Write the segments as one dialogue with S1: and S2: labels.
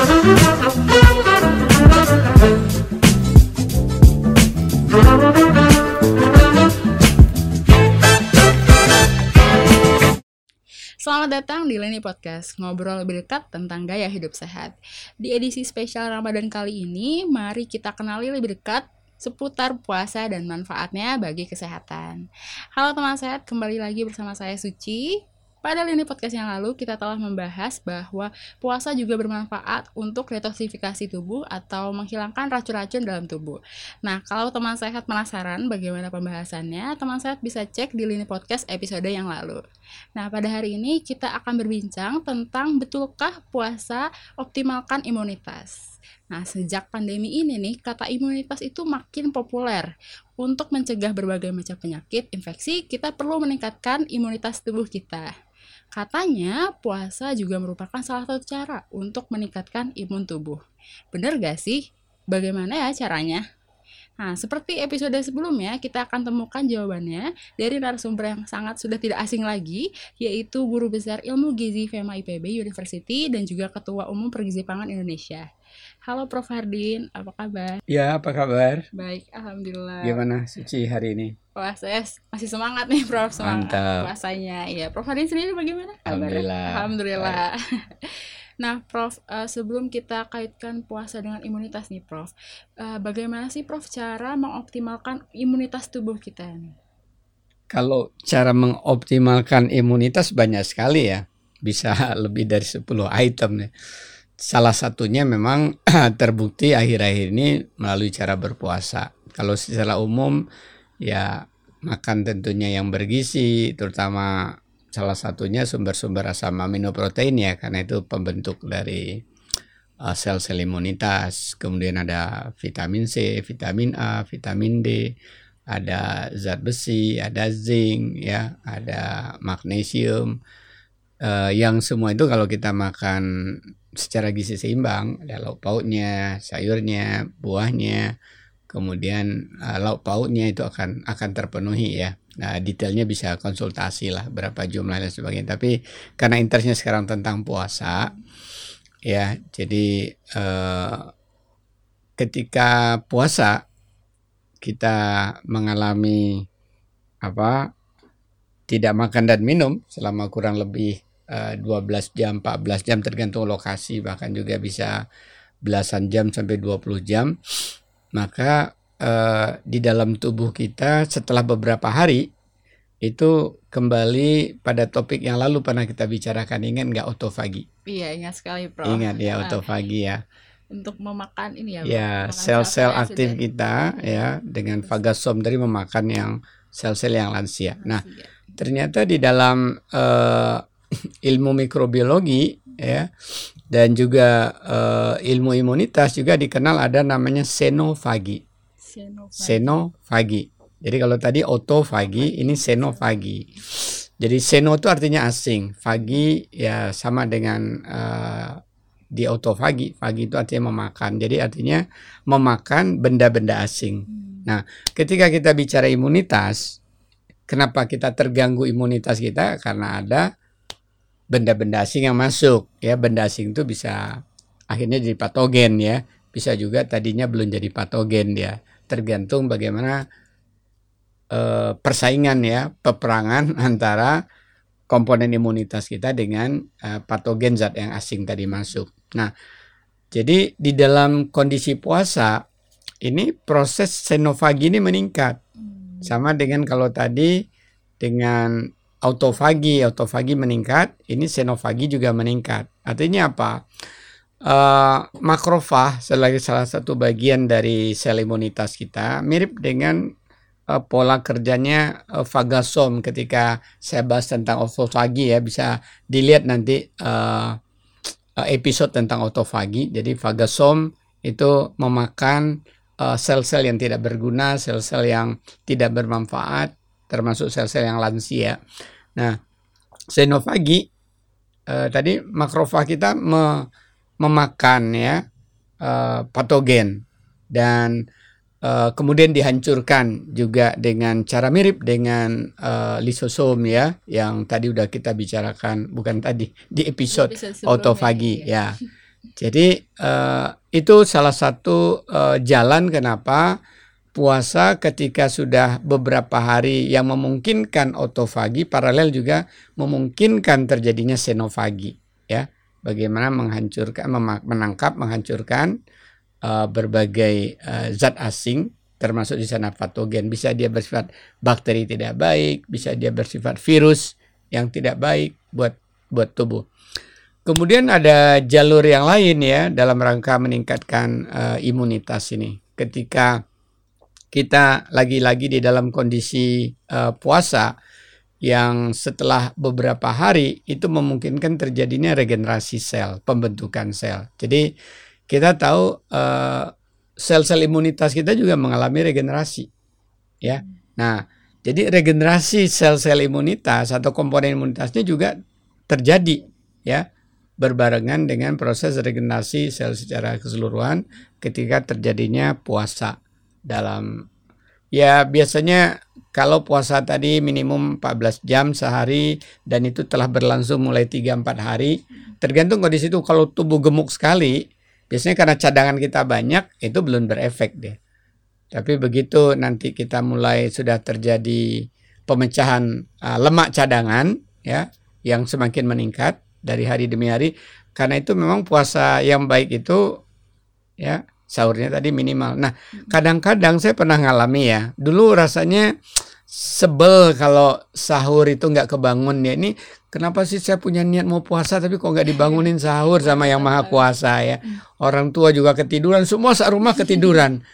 S1: Selamat datang di Leni Podcast, ngobrol lebih dekat tentang gaya hidup sehat. Di edisi spesial Ramadan kali ini, mari kita kenali lebih dekat seputar puasa dan manfaatnya bagi kesehatan. Halo teman sehat, kembali lagi bersama saya Suci. Pada lini podcast yang lalu, kita telah membahas bahwa puasa juga bermanfaat untuk detoksifikasi tubuh atau menghilangkan racun-racun dalam tubuh. Nah, kalau teman sehat penasaran bagaimana pembahasannya, teman sehat bisa cek di lini podcast episode yang lalu. Nah, pada hari ini kita akan berbincang tentang betulkah puasa optimalkan imunitas. Nah, sejak pandemi ini nih, kata imunitas itu makin populer. Untuk mencegah berbagai macam penyakit, infeksi, kita perlu meningkatkan imunitas tubuh kita. Katanya puasa juga merupakan salah satu cara untuk meningkatkan imun tubuh. Bener gak sih? Bagaimana ya caranya? Nah, seperti episode sebelumnya, kita akan temukan jawabannya dari narasumber yang sangat sudah tidak asing lagi, yaitu Guru Besar Ilmu Gizi FEMA IPB University dan juga Ketua Umum Pergizi Pangan Indonesia. Halo Prof. Hardin, apa kabar?
S2: Ya, apa kabar?
S1: Baik, Alhamdulillah.
S2: Gimana Suci hari ini?
S1: Wah, saya masih semangat nih Prof. Semangat
S2: Mantap.
S1: puasanya. Iya, Prof. Hardin sendiri bagaimana?
S2: Alhamdulillah.
S1: Alhamdulillah. Nah, Prof, eh, sebelum kita kaitkan puasa dengan imunitas nih, Prof, eh, bagaimana sih, Prof, cara mengoptimalkan imunitas tubuh kita?
S2: Kalau cara mengoptimalkan imunitas banyak sekali ya. Bisa lebih dari 10 item nih. Salah satunya memang terbukti akhir-akhir ini melalui cara berpuasa. Kalau secara umum ya makan tentunya yang bergizi, terutama salah satunya sumber-sumber asam aminoprotein ya karena itu pembentuk dari uh, sel-sel imunitas. Kemudian ada vitamin C, vitamin A, vitamin D, ada zat besi, ada zinc ya, ada magnesium. Uh, yang semua itu kalau kita makan secara gizi seimbang, ada lauk pauknya, sayurnya, buahnya, kemudian uh, lauk pauknya itu akan akan terpenuhi ya. Nah, detailnya bisa konsultasi lah berapa jumlah dan sebagainya. Tapi karena interestnya sekarang tentang puasa, ya, jadi eh, ketika puasa kita mengalami apa tidak makan dan minum selama kurang lebih 12 jam, 14 jam tergantung lokasi bahkan juga bisa belasan jam sampai 20 jam. Maka eh, di dalam tubuh kita setelah beberapa hari itu kembali pada topik yang lalu pernah kita bicarakan. Ingat nggak otofagi?
S1: Iya, ingat sekali, Prof.
S2: ingat ya
S1: Nah,
S2: otofagi ya.
S1: Untuk memakan ini ya,
S2: ya sel-sel aktif
S1: sudah
S2: kita ya dengan fagosom dari memakan yang sel-sel yang lansia. Nah ternyata di dalam eh, ilmu mikrobiologi ya dan juga eh, ilmu imunitas juga dikenal ada namanya senofagi senofagi. Jadi kalau tadi otofagi, ini senofagi. Jadi seno itu artinya asing, fagi ya sama dengan eh, di otofagi. Fagi itu artinya memakan. Jadi artinya memakan benda-benda asing.
S1: Hmm.
S2: Nah, ketika kita bicara imunitas, kenapa kita terganggu imunitas kita? Karena ada benda-benda asing yang masuk. Ya, benda asing itu bisa akhirnya jadi patogen ya. Bisa juga tadinya belum jadi patogen ya. Tergantung bagaimana eh, persaingan ya, peperangan antara komponen imunitas kita dengan eh, patogen zat yang asing tadi masuk. Nah, jadi di dalam kondisi puasa ini proses senofagi ini meningkat.
S1: Hmm.
S2: Sama dengan kalau tadi dengan autofagi, autofagi meningkat, ini senofagi juga meningkat. Artinya apa? Eh, makrofag sebagai salah satu bagian dari sel imunitas kita mirip dengan eh, pola kerjanya fagosom ketika saya bahas tentang autofagi ya bisa dilihat nanti eh, episode tentang autofagi. Jadi fagosom itu memakan sel-sel yang tidak berguna, sel-sel yang tidak bermanfaat, termasuk sel-sel yang lansia. Nah, senofagi eh, tadi makrofag kita me- memakan ya eh, patogen dan eh, kemudian dihancurkan juga dengan cara mirip dengan eh, lisosom ya yang tadi udah kita bicarakan bukan tadi di episode
S1: Episode
S2: autofagi
S1: iya.
S2: ya. Jadi uh, itu salah satu uh, jalan kenapa puasa ketika sudah beberapa hari yang memungkinkan otofagi paralel juga memungkinkan terjadinya senofagi ya. Bagaimana menghancurkan menangkap menghancurkan uh, berbagai uh, zat asing termasuk di sana patogen. Bisa dia bersifat bakteri tidak baik bisa dia bersifat virus yang tidak baik buat buat tubuh. Kemudian ada jalur yang lain ya dalam rangka meningkatkan uh, imunitas ini. Ketika kita lagi-lagi di dalam kondisi uh, puasa yang setelah beberapa hari itu memungkinkan terjadinya regenerasi sel, pembentukan sel. Jadi kita tahu uh, sel-sel imunitas kita juga mengalami regenerasi, ya. Nah, jadi regenerasi sel-sel imunitas atau komponen imunitasnya juga terjadi, ya, berbarengan dengan proses regenerasi sel secara keseluruhan ketika terjadinya puasa dalam ya biasanya kalau puasa tadi minimum 14 jam sehari dan itu telah berlangsung mulai 3 4 hari. Tergantung kondisi itu. Kalau tubuh gemuk sekali biasanya karena cadangan kita banyak itu belum berefek deh. Tapi begitu nanti kita mulai sudah terjadi pemecahan uh, lemak cadangan ya yang semakin meningkat dari hari demi hari karena itu memang puasa yang baik itu ya sahurnya tadi minimal. Nah, kadang-kadang saya pernah ngalami ya. Dulu rasanya sebel kalau sahur itu nggak kebangun ya. Ini kenapa sih saya punya niat mau puasa tapi kok nggak dibangunin sahur sama yang maha kuasa ya. Orang tua juga ketiduran, semua rumah ketiduran.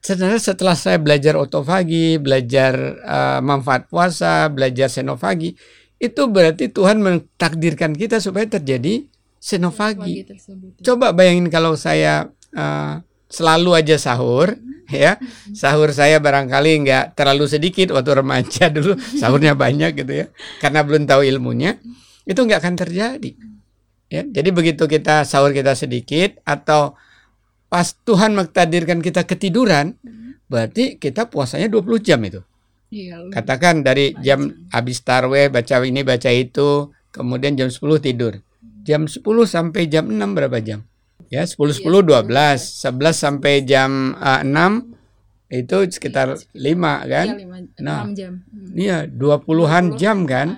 S2: Sebenarnya setelah saya belajar otofagi, belajar uh, manfaat puasa, belajar senofagi, itu berarti Tuhan mentakdirkan kita supaya terjadi senofagi. Ya. Coba bayangin kalau saya uh, selalu aja sahur ya. Sahur saya barangkali nggak terlalu sedikit waktu remaja dulu sahurnya banyak gitu ya karena belum tahu ilmunya itu nggak akan terjadi ya. Jadi begitu kita sahur kita sedikit atau pas Tuhan mengtakdirkan kita ketiduran berarti kita puasanya 20 jam itu. Iya, katakan dari jam habis tarweh baca ini baca itu kemudian jam 10 tidur. Jam 10 sampai jam 6 berapa jam Ya, 10 10 12, 11 sampai jam uh, 6 itu sekitar iya, 5 kan? Iya, 5, nah, jam. Hmm. Iya, 20-an jam kan?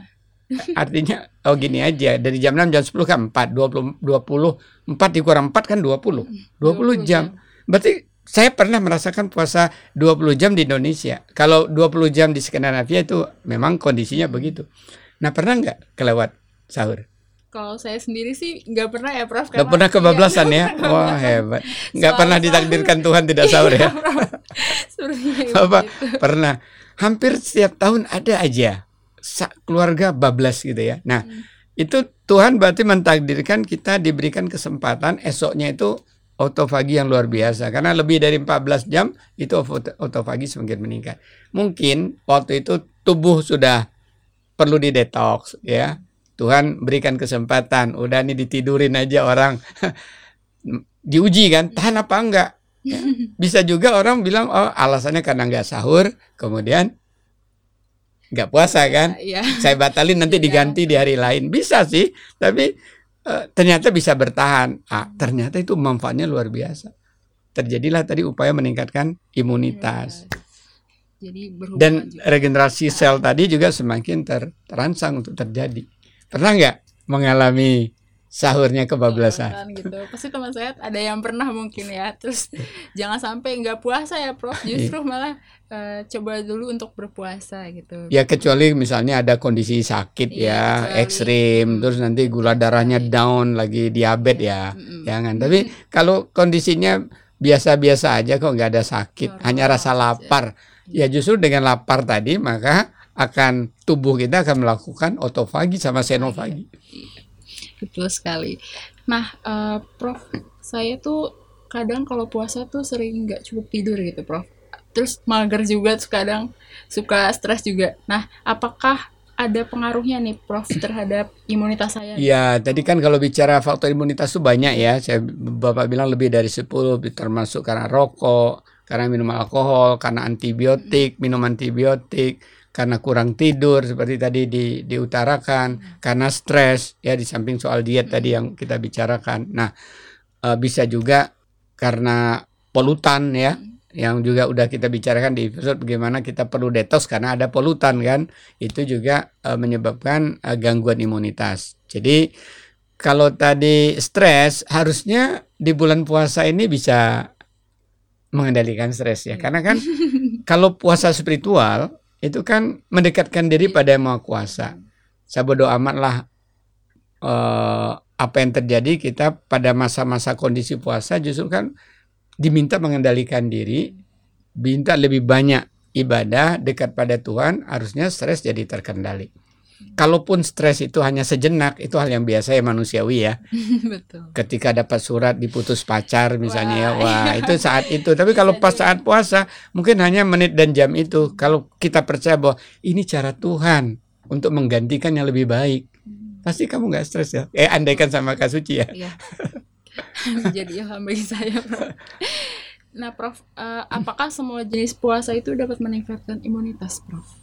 S2: Artinya oh gini aja, dari jam 6 jam 10 kan 4, 20 20 4 dikurang 4 kan 20. 20, 20 jam. jam. Berarti saya pernah merasakan puasa 20 jam di Indonesia. Kalau 20 jam di Skandinavia itu memang kondisinya begitu. Nah, pernah nggak kelewat sahur?
S1: Kalau saya sendiri sih nggak pernah ya Prof.
S2: Nggak pernah kebablasan ya? Wah hebat. Nggak pernah ditakdirkan Tuhan tidak sahur ya? Bapak gitu. pernah. Hampir setiap tahun ada aja keluarga bablas gitu ya. Nah hmm. itu Tuhan berarti mentakdirkan kita diberikan kesempatan esoknya itu otofagi yang luar biasa karena lebih dari 14 jam itu otofagi semakin meningkat. Mungkin waktu itu tubuh sudah perlu didetoks ya Tuhan berikan kesempatan. Udah nih ditidurin aja orang. Diuji kan, tahan apa enggak? Ya. Bisa juga orang bilang, oh alasannya karena enggak sahur, kemudian enggak puasa kan? Ya. Saya batalin nanti iya. diganti di hari lain. Bisa sih, tapi uh, ternyata bisa bertahan. Ah, ternyata itu manfaatnya luar biasa. Terjadilah tadi upaya meningkatkan imunitas. Ya. Jadi Dan juga. regenerasi sel tadi juga semakin ter terangsang untuk terjadi. Pernah nggak mengalami sahurnya kebablasan?
S1: gitu. Pasti teman saya ada yang pernah mungkin ya. Terus jangan sampai nggak puasa ya, Prof. Justru malah uh, coba dulu untuk berpuasa gitu.
S2: Ya kecuali misalnya ada kondisi sakit iya, ya, ekstrim, hmm. terus nanti gula darahnya down, lagi diabetes ya, hmm. jangan. Tapi kalau kondisinya biasa-biasa aja kok nggak ada sakit, Normal hanya rasa lapar. Ya justru dengan lapar tadi maka akan tubuh kita akan melakukan otofagi sama senofagi.
S1: Betul sekali. Nah, uh, Prof, saya tuh kadang kalau puasa tuh sering nggak cukup tidur gitu, Prof. Terus mager juga kadang suka stres juga. Nah, apakah ada pengaruhnya nih Prof terhadap imunitas saya?
S2: Iya, tadi kan kalau bicara faktor imunitas tuh banyak ya. Saya Bapak bilang lebih dari 10 termasuk karena rokok, karena minum alkohol, karena antibiotik, minum antibiotik, karena kurang tidur seperti tadi di, diutarakan, karena stres ya di samping soal diet tadi yang kita bicarakan. Nah, uh, bisa juga karena polutan ya yang juga udah kita bicarakan di episode bagaimana kita perlu detox karena ada polutan kan itu juga uh, menyebabkan uh, gangguan imunitas. Jadi kalau tadi stres harusnya di bulan puasa ini bisa mengendalikan stres ya. Karena kan kalau puasa spiritual itu kan mendekatkan diri pada yang Maha Kuasa. Saya bodoh amatlah uh, apa yang terjadi kita pada masa-masa kondisi puasa justru kan diminta mengendalikan diri, minta lebih banyak ibadah dekat pada Tuhan, harusnya stres jadi terkendali. Kalaupun stres itu hanya sejenak, itu hal yang biasa ya manusiawi ya.
S1: Betul.
S2: Ketika dapat surat diputus pacar misalnya ya,
S1: Wah,
S2: wah itu saat itu. Tapi kalau pas saat puasa, mungkin hanya menit dan jam itu. Kalau kita percaya bahwa ini cara Tuhan untuk menggantikan yang lebih baik, pasti kamu nggak stres ya. Eh andaikan sama Kak Suci ya.
S1: Iya. Jadi ilham bagi saya, Prof. Nah, Prof, eh, apakah semua jenis puasa itu dapat meningkatkan imunitas, Prof?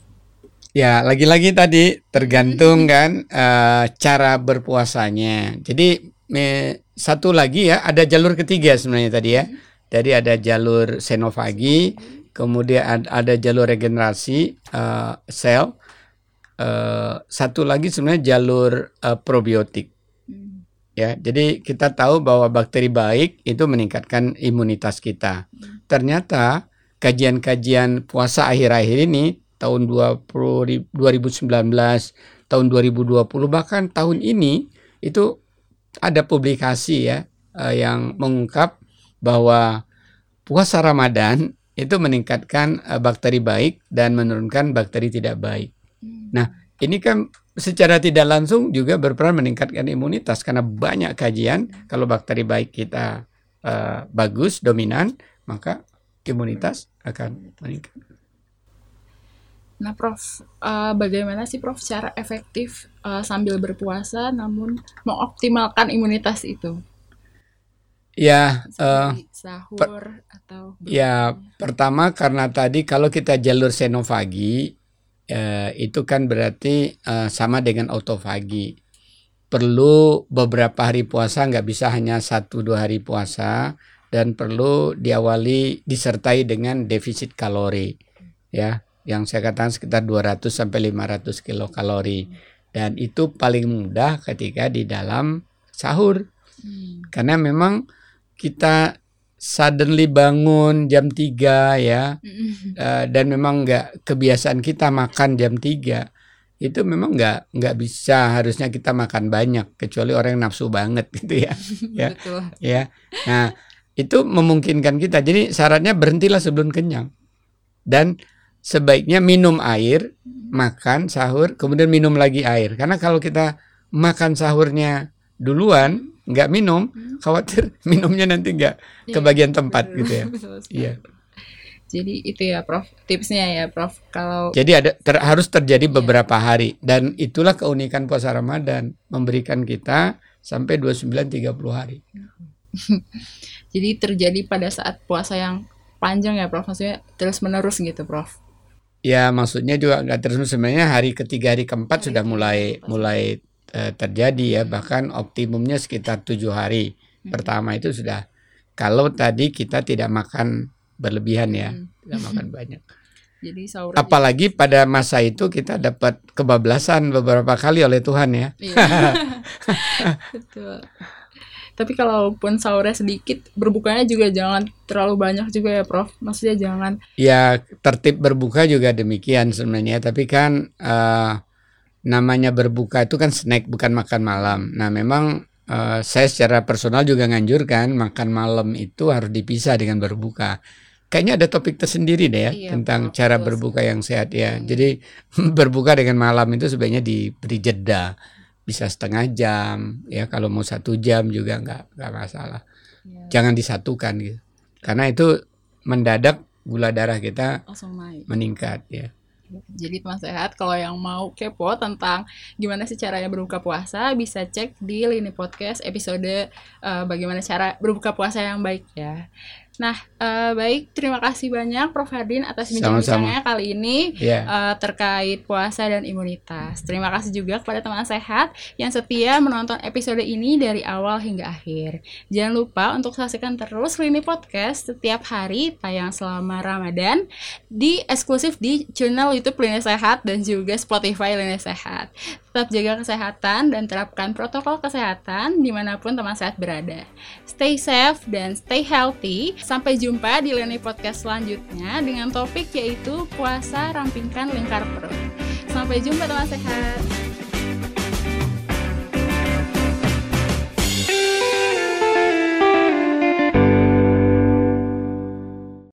S2: Ya, lagi-lagi tadi tergantung kan eh, cara berpuasanya. Jadi me- satu lagi ya, ada jalur ketiga sebenarnya tadi ya. Jadi ada jalur senofagi, kemudian ad- ada jalur regenerasi eh, sel. Eh, satu lagi sebenarnya jalur eh, probiotik ya. Jadi kita tahu bahwa bakteri baik itu meningkatkan imunitas kita. Ternyata kajian-kajian puasa akhir-akhir ini tahun 20, 2019, tahun 2020 bahkan tahun ini itu ada publikasi ya eh, yang mengungkap bahwa puasa Ramadan itu meningkatkan eh, bakteri baik dan menurunkan bakteri tidak baik. Nah, ini kan secara tidak langsung juga berperan meningkatkan imunitas karena banyak kajian kalau bakteri baik kita eh, bagus dominan maka imunitas akan meningkat.
S1: Nah, Prof, eh, bagaimana sih Prof cara efektif eh, sambil berpuasa namun mengoptimalkan imunitas itu?
S2: Ya,
S1: Seperti sahur atau
S2: ya pertama karena tadi kalau kita jalur senofagi eh, itu kan berarti eh, sama dengan autofagi. Perlu beberapa hari puasa nggak bisa hanya satu dua hari puasa dan perlu diawali disertai dengan defisit kalori ya yang saya katakan sekitar 200 sampai 500 kilokalori dan itu paling mudah ketika di dalam sahur
S1: Hmm.
S2: karena memang kita suddenly bangun jam 3 ya
S1: Mm-mm.
S2: eh, dan memang nggak kebiasaan kita makan jam 3 itu memang nggak nggak bisa harusnya kita makan banyak kecuali orang yang nafsu banget gitu ya Ya.
S1: Betul.
S2: ya nah itu memungkinkan kita jadi syaratnya berhentilah sebelum kenyang dan sebaiknya minum air makan sahur kemudian minum lagi air karena kalau kita makan sahurnya duluan nggak minum khawatir minumnya nanti nggak
S1: Iya,
S2: kebagian tempat
S1: betul.
S2: gitu ya iya
S1: Jadi itu ya, Prof. Tipsnya ya, Prof. Kalau
S2: Jadi ada ter- harus terjadi beberapa hari dan itulah keunikan puasa Ramadan memberikan kita sampai 29 30 hari.
S1: jadi terjadi pada saat puasa yang panjang ya, Prof. Maksudnya terus menerus gitu, Prof.
S2: Ya maksudnya juga nggak terus sebenarnya hari ketiga hari keempat
S1: Hari
S2: sudah mulai mulai eh, terjadi ya bahkan optimumnya sekitar tujuh hari. Pertama itu sudah kalau tadi kita tidak makan berlebihan ya,
S1: Hmm.
S2: tidak makan banyak.
S1: Jadi sahur
S2: Apalagi pada masa itu kita dapat kebablasan beberapa kali oleh Tuhan ya.
S1: Iya. Betul. Tapi kalaupun sahurnya sedikit, berbukanya juga jangan terlalu banyak juga ya, Prof. Maksudnya jangan
S2: Ya tertib berbuka juga demikian sebenarnya. Tapi kan eh, namanya berbuka itu kan snack bukan makan malam. Nah memang eh, saya secara personal juga nganjurkan makan malam itu harus dipisah dengan berbuka. Kayaknya ada topik tersendiri deh ya
S1: Iya,
S2: tentang
S1: betul,
S2: cara
S1: betul
S2: berbuka yang sehat ya. Jadi berbuka dengan malam itu sebaiknya diberi jeda bisa setengah jam ya kalau mau satu jam juga nggak nggak masalah.
S1: ya,
S2: Jangan disatukan gitu. Karena itu mendadak gula darah kita meningkat ya.
S1: Jadi teman sehat kalau yang mau kepo tentang gimana sih caranya berbuka puasa bisa cek di Lini Podcast episode eh, bagaimana cara berbuka puasa yang baik ya. Nah, uh, baik, terima kasih banyak Prof. Hardin atas
S2: bincang-bincangnya
S1: kali ini
S2: yeah. Iya.
S1: uh, terkait puasa dan imunitas. Terima kasih juga kepada teman sehat yang setia menonton episode ini dari awal hingga akhir. Jangan lupa untuk saksikan terus Lini Podcast setiap hari tayang selama Ramadan di eksklusif di channel YouTube Lini Sehat dan juga Spotify Lini Sehat. Tetap jaga kesehatan dan terapkan protokol kesehatan di mana pun teman sehat berada. Stay safe dan stay healthy. Sampai jumpa di Leni Podcast selanjutnya dengan topik yaitu puasa rampingkan lingkar perut. Sampai jumpa teman sehat.